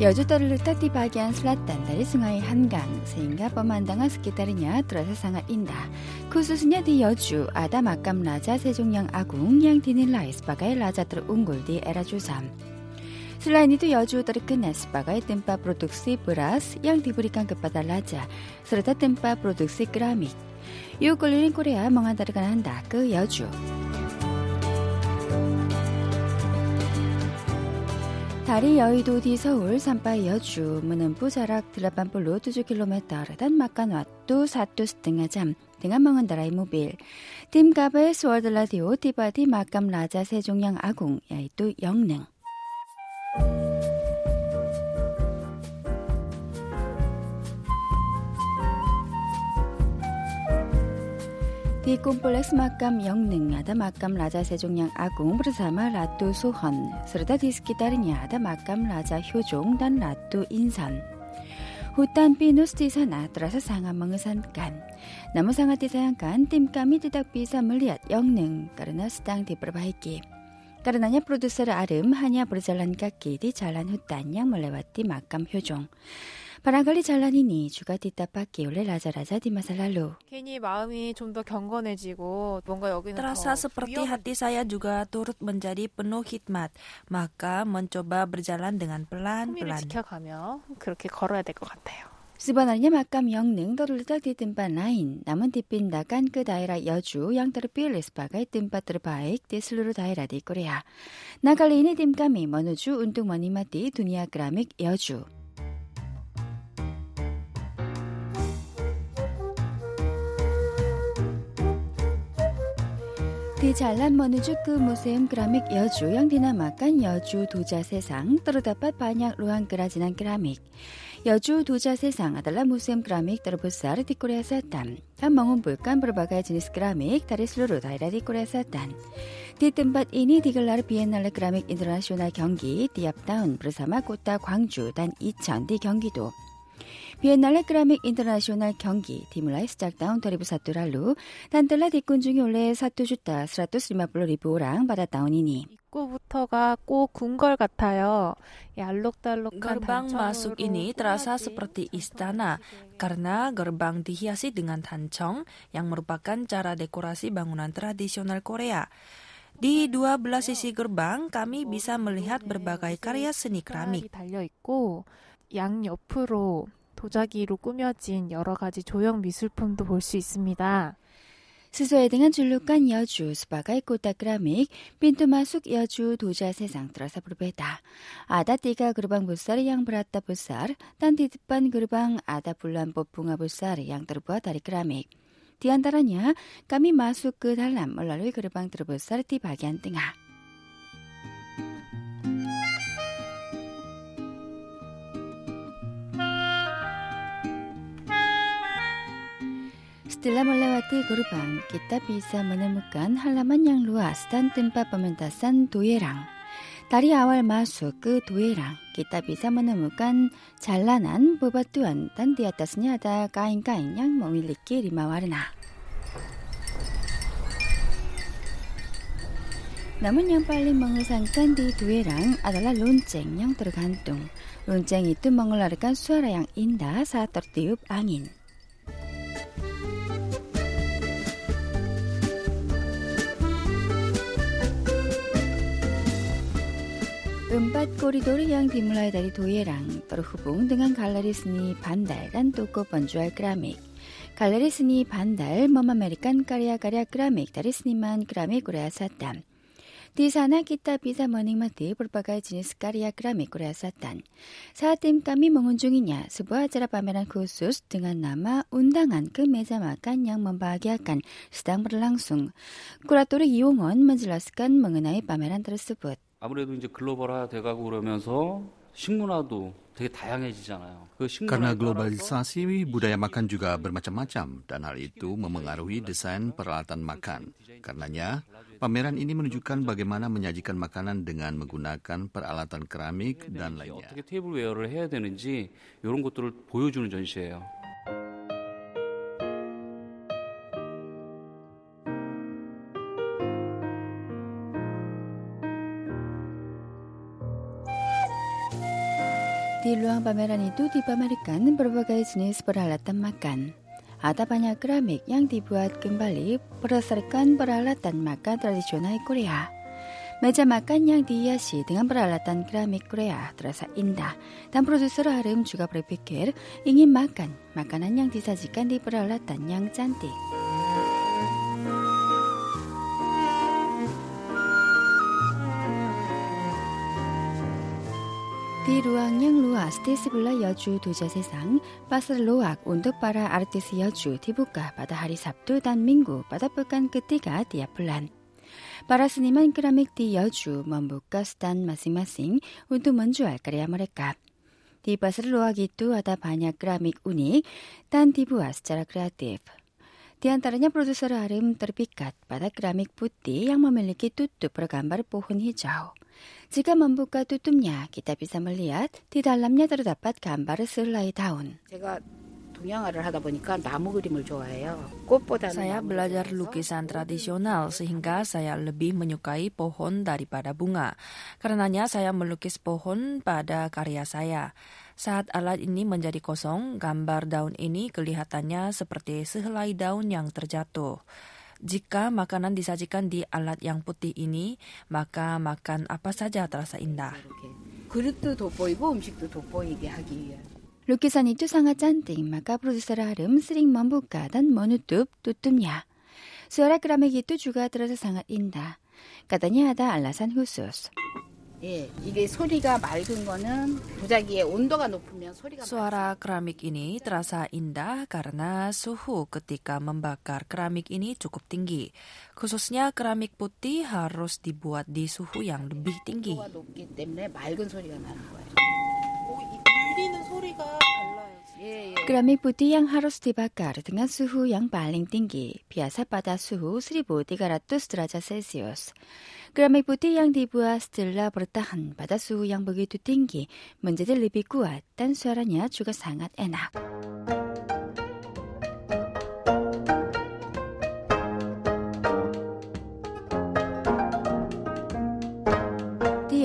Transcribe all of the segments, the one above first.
여주따를 따띠바기한 슬라탄다리 승하의 한강 세인가 뻔만당한 스키다리냐 뚜라사 상하인다. 쿠수스냐 디 여주 아다 막감 라자 세종양 아궁 양디닌 라이스바가의 라자들 웅골디 에라주삼. 슬라이니도 여주들이 끝났스바가의 뜸바 프로둑스 브라스 양디브리칸 끝바다 라자 스르타 뜸바 프로둑스 그라믹. 요 걸리는 코레아 멍한 다르가 한다. 그 여주. 다리 여의도 디 서울 산바 여주 문은 부자락 드라반불 로두주 킬로미터 단 막간 왓두 사투스 등하잠 등한 멍은 나라의 모빌. 팀가베 스월드라디오 디바디 막감 라자 세종양 아궁 야이도 영능 kompleks makam Yeongneng ada makam Raja Sejongyang Agung bersama Ratu Sohon, serta di sekitarnya ada makam Raja Hyojong dan Ratu Insan. Hutan pinus di sana terasa sangat mengesankan. Namun sangat disayangkan tim kami tidak bisa melihat Yeongneng karena sedang diperbaiki. Karenanya produser Arim hanya berjalan kaki di jalan hutan yang melewati makam Hyojong. Barangkali jalan ini juga ditapaki oleh raja-raja di masa lalu. 괜히 마음이 좀 더 경건해지고 뭔가 여기는 Terasa 더 seperti 위험- hati saya juga turut menjadi penuh hikmat. Maka mencoba berjalan dengan 품위를 pelan-pelan. 지켜가며 그렇게 걸어야 될 것 같아요. 그 잘난 머느 주그 모세음 그라믹 여주 영디나 막간 여주 도자 세상 떨어다빠 반양 로앙 그라진한 그라믹. 여주 도자 세상 아달라 모세음 그라믹 떨어보사르 디코레아 사탄 한 멍은 볼깐 브르바가 지니스 그라믹 다리슬로로 다이라 디코레아 사탄 디뜸밭 이니 디글라르 비엔날레 그라믹 인터나셔널 경기 디압다운 브르사마 꽃다 광주 단 이천 디 경기도. banyak ruang kerajinan keramik. Yeju Doja Sesang adalah museum keramik terbesar di Korea Selatan yang mengumpulkan berbagai jenis keramik dari seluruh daerah di Korea Selatan. Di tempat ini digelar Biennale Keramik Internasional Gyeonggi tiap tahun bersama kota Gwangju dan Icheon di Gyeonggi-do. Biennale Keramik Internasional Gyeonggi dimulai sejak tahun 2001 lalu dan telah dikunjungi oleh 1.150.000 orang pada tahun ini. 입구부터가 꼭 궁궐 같아요. 이 알록달록한 Gerbang 단청으로 masuk ini terasa 꾸며진 seperti 전통 istana 건물들이 karena gerbang dihiasi dengan tancong yang merupakan cara dekorasi bangunan tradisional Korea. Di dua belah sisi gerbang, kami bisa melihat berbagai karya seni keramik. 양옆으로 도자기로 꾸며진 여러 가지 조형 미술품도 볼 수 있습니다. 스스에 등한 줄룩간 여주 스바가이 꼬따그라믹 빈토마 숙 여주 도자 세상 들어서 부르베다. 아다띠가 그르방 불살 양브라따 불살 딴디드반 그르방 아다 불란 뽀뿡아 불살 양드르부아 다리그라믹. 디안다라냐 까미 마수 그 달람 얼라를 그르방 드르불살 티바기안 등아. Setelah melewati gerbang, kita bisa menemukan halaman yang luas dan tempat pementasan doerang. Dari awal masuk ke doerang, kita bisa menemukan jalanan bebatuan dan di atasnya ada kain-kain yang memiliki lima warna. Namun yang paling mengesankan di doerang adalah lonceng yang tergantung. Lonceng itu mengeluarkan suara yang indah saat tertiup angin. Empat koridor yang dimulai dari Doerang terhubung dengan galeri seni Bandar dan toko penjual keramik. Galeri seni Bandar memamerkan karya-karya keramik dari seniman keramik Korea Selatan. Di sana kita bisa menikmati berbagai jenis karya keramik Korea Selatan. Saat tim kami mengunjunginya, sebuah acara pameran khusus dengan nama Undangan ke Meja Makan yang membahagiakan sedang berlangsung. Kurator Iwongon menjelaskan mengenai pameran tersebut. 아무래도 이제 글로벌화 돼가고 그러면서 식문화도 되게 다양해지잖아요. 그 식문화에 Karena 따라서 globalisasi, budaya makan juga bermacam-macam dan hal itu memengaruhi desain peralatan makan. Karenanya, pameran ini menunjukkan bagaimana menyajikan makanan dengan menggunakan peralatan keramik dan 이제 lainnya. 어떻게 테이블웨어를 해야 되는지 이런 것들을 보여주는 전시회예요. Di ruang pameran itu dipamerkan berbagai jenis peralatan makan. Ada banyak keramik yang dibuat kembali berdasarkan peralatan makan tradisional Korea. Meja makan yang dihiasi dengan peralatan keramik Korea terasa indah dan produser Harim juga berpikir ingin makan makanan yang disajikan di peralatan yang cantik. Di ruang yang luas di sebelah Yeju Doja Sesang, pasar loak untuk para artis Yeju dibuka pada hari Sabtu dan Minggu pada pekan ketiga tiap bulan. Para seniman keramik di Yeju membuka stand masing-masing untuk menjual karya mereka. Di pasar loak itu ada banyak keramik unik dan dibuat secara kreatif. Di antaranya produser Harim terpikat pada keramik putih yang memiliki tutup bergambar pohon hijau. Jika membuka tutupnya, kita bisa melihat di dalamnya terdapat gambar selai daun. 제가 동양화를 하다 보니까 나무 그림을 좋아해요. 꽃보다는 Saya 나무를 belajar 좋아해서 lukisan tradisional sehingga saya lebih menyukai pohon daripada bunga. Karenanya saya melukis pohon pada karya saya. Saat alat ini menjadi kosong, gambar daun ini kelihatannya seperti sehelai daun yang terjatuh. Jika makanan disajikan di alat yang putih ini, maka makan apa saja terasa indah. 이렇게 그릇도 돋보이고 음식도 돋보이게 하기 위한 루키산이 쭈상아 짠데 임마 까브로드사라 하름 쓰링만 부까단 머누뚝 뚜뚜냐 수아라 그라메기 뚜주가 들어서 상아 인다 까다니 하다 알라산 후수였어 예, 이게 소리가 맑은 거는 도자기의 온도가 높으면 소리가 Suara keramik ini terasa indah karena suhu ketika membakar keramik ini cukup tinggi. Khususnya keramik putih harus dibuat di suhu yang lebih tinggi. 높기 때문에 맑은 소리가 나는 거예요. Keramik putih yang harus dibakar dengan suhu yang paling tinggi, biasa pada suhu 1300 derajat Celcius. Keramik putih yang dibuat setelah bertahan pada suhu yang begitu tinggi menjadi lebih kuat dan suaranya juga sangat enak.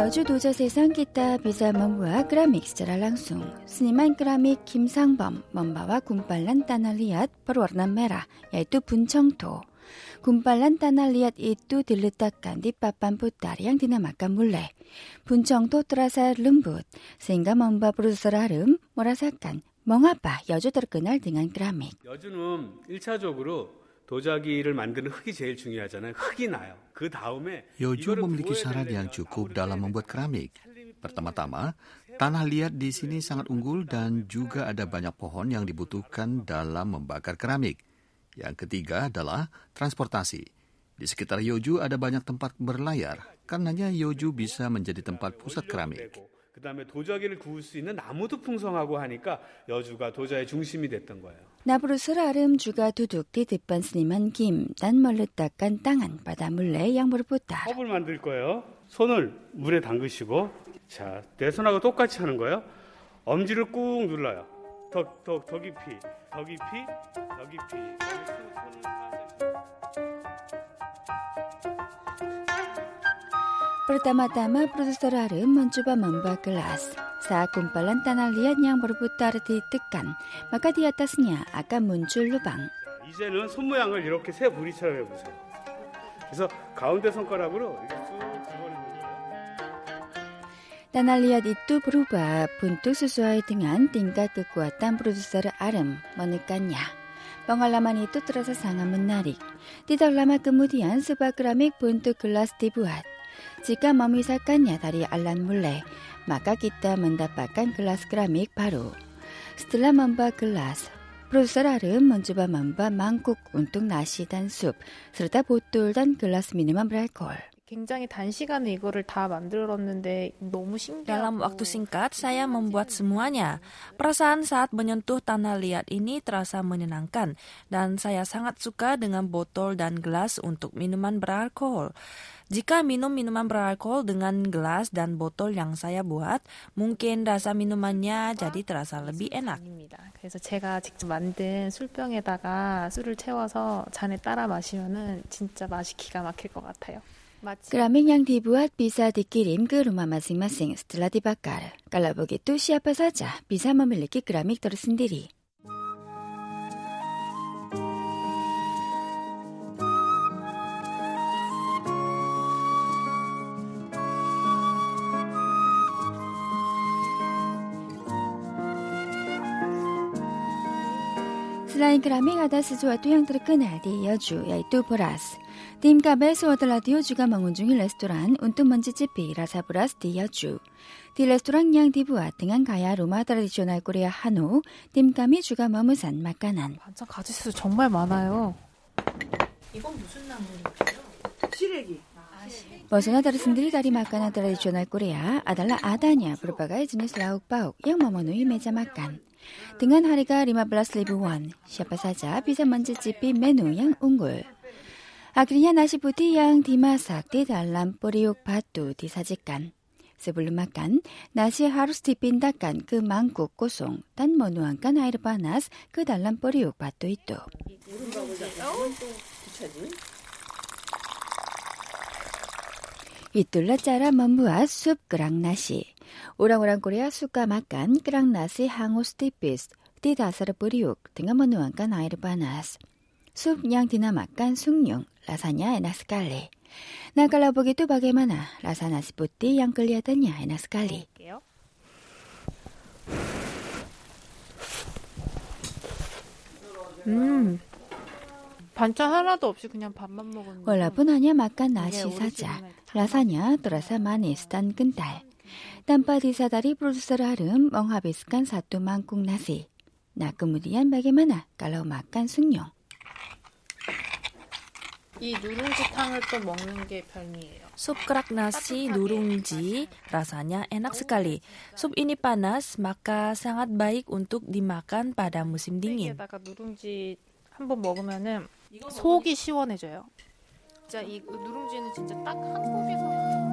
여주 도자 세상 기타 비자 멈부와 그라믹 스라 랑숭 스니만 그라믹 김상범 멈바와 군발란 따날리앗 버르와르나메라 야이뚜 분청토. 군발란 따날리앗 이뚜 딜르딱간 디빠빰부따리 양 디나마깐 물레. 분청토 트라사 룸붓 생가 멈바 브루스라름 모라사칸 멍아빠 여주 더끈날 등한 그라믹. 여주는 1차적으로 도자기를 만드는 흙이 제일 중요하잖아요. 흙이 나요. 그 다음에 Yeoju 이거를 memiliki 구워야 syarat 되는데 yang cukup 아무리 dalam membuat keramik. Pertama-tama, tanah liat di sini sangat unggul dan juga ada banyak pohon yang dibutuhkan dalam membakar keramik. Yang ketiga adalah transportasi. Di sekitar Yeoju ada banyak tempat berlayar, karenanya Yeoju bisa menjadi tempat pusat keramik. 되고 그다음에 도자기를 구울 수 있는 나무도 풍성하고 하니까 여주가 도자의 중심이 됐던 거예요. Harum juga duduk di depan seniman Kim dan meletakkan tangan pada mulai yang berputar. 컵을 만들 거예요. 손을 물에 담그시고 자, 내 손하고 똑같이 하는 거예요. 엄지를 꾹 눌러요. 더, 더, 더 깊이, 더 깊이, 더 깊이. 그다음 Pertama-tama produser Harum mencoba membuat gelas. Saat gumpalan tanah liat yang berputar ditekan, maka di atasnya akan muncul lubang. 이제는 손 모양을 이렇게 세 부리처럼 해보세요. 그래서 가운데 손가락으로 이렇게 쭉 집어넣는 거예요. Tanah liat itu berubah bentuk sesuai dengan tingkat kekuatan produser Harum menekannya. Pengalaman itu terasa sangat menarik. Tidak lama kemudian sebuah keramik bentuk gelas dibuat. 지가 마미 사깐 야다리 알란 물레 마까기따 만다빠깐 글라스 그라믹 바로 스틸라 만바 글라스 프로사라름 먼주바 만바 망국 운뚝 나시 단숲 스르다 보돌단 글라스 미니만 브랄걸 굉장히 단시간에 이거를 다 만들었는데 너무 신기하고 Dalam waktu singkat, saya membuat semuanya. Perasaan saat menyentuh tanah liat ini terasa menyenangkan, dan saya sangat suka dengan botol dan gelas untuk minuman beralkohol. Jika minum minuman beralkohol dengan gelas dan botol yang saya buat, mungkin rasa minumannya jadi terasa lebih enak. 그래서 제가 직접 만든 술병에다가 술을 채워서 잔에 따라 마시면은 진짜 맛이 기가 막힐 것 같아요. Keramik yang dibuat bisa dikirim ke rumah masing-masing setelah dibakar. Kalau begitu, siapa saja bisa memiliki keramik tersendiri. Selain keramik ada sesuatu yang terkenal di Yeju yaitu beras. 딤카베 스워드라디오 주가 멍운 중인 레스토랑 운뚝 먼지 집이 라사브라스 디어주. 디 레스토랑 양 디브와 등한 가야 로마 트라디셔널 코리아 한우 딤감이 주가 머무산 맛가난 반찬 가지수 정말 많아요. 이건 무슨 나물이에요? 시래기. 아, 버스나 다르슨들이 다리 막가나 트라디셔널 코리아 아달라 아다냐 브르바가의 지니스 라우파우 양마모노이 메자 막간. 등한 하리가 리마 블라스 리브 원 샤파사자 비자 먼지 집이 메누 양 웅굴. Pesona tersendiri dari makanan tradisional Korea adalah adanya berbagai jenis lauk pauk yang memenuhi meja makan. Dengan harga 15.000 won, siapa saja bisa mencicipi menu yang unggul. Akhirnya nasi putih yang dimasak di dalam periuk batu disajikan. Sebelum makan, nasi harus dipindahkan ke mangkuk kosong dan menuangkan air panas ke dalam periuk batu itu. Itulah cara membuat sup 라사냐 에나스칼리. 나갈라보기 뚜바게마나 라사나스부띠 양끌리아다냐 에나스칼리. 음. 반찬 하나도 없이 그냥 밥만 먹었는데. 월라분하냐 막간 나시 사자. 라사냐 또라사마네 스탄 끈달 땀바디사다리 프로듀서를 하름 멍하비스칸 사투만 꿍나시. 나그무디안 바게마나 깔라우 막간 숙룡. 이 누룽지탕을 또 먹는 게 별미예요. Sup kerak nasi nurungji rasanya enak sekali. Sup ini panas, maka sangat baik untuk dimakan pada musim dingin. 에다가 누룽지 한번 먹으면은 속이 시원해져요. 진짜 이 누룽지는 진짜 딱 한국에서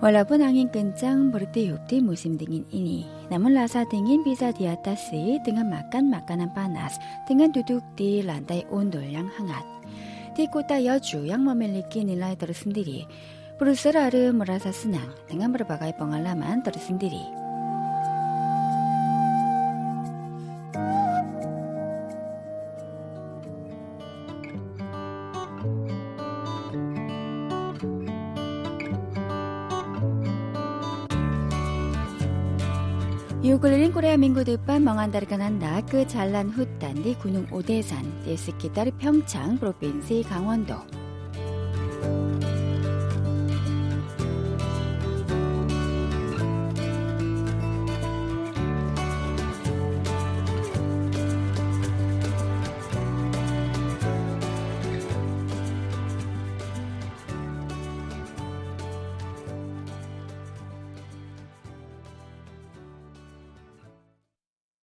Walaupun angin kencang bertiup di musim dingin ini, namun rasa dingin bisa diatasi dengan makan makanan panas dengan duduk di lantai undul yang hangat. Di kota Yeju yang memiliki nilai tersendiri, produser Aru merasa senang dengan berbagai pengalaman tersendiri. 코레아 민구드반 멍한다르가난다 그 잘난 훗단디 군웅 오대산 예스키따르 평창 프로빈스 강원도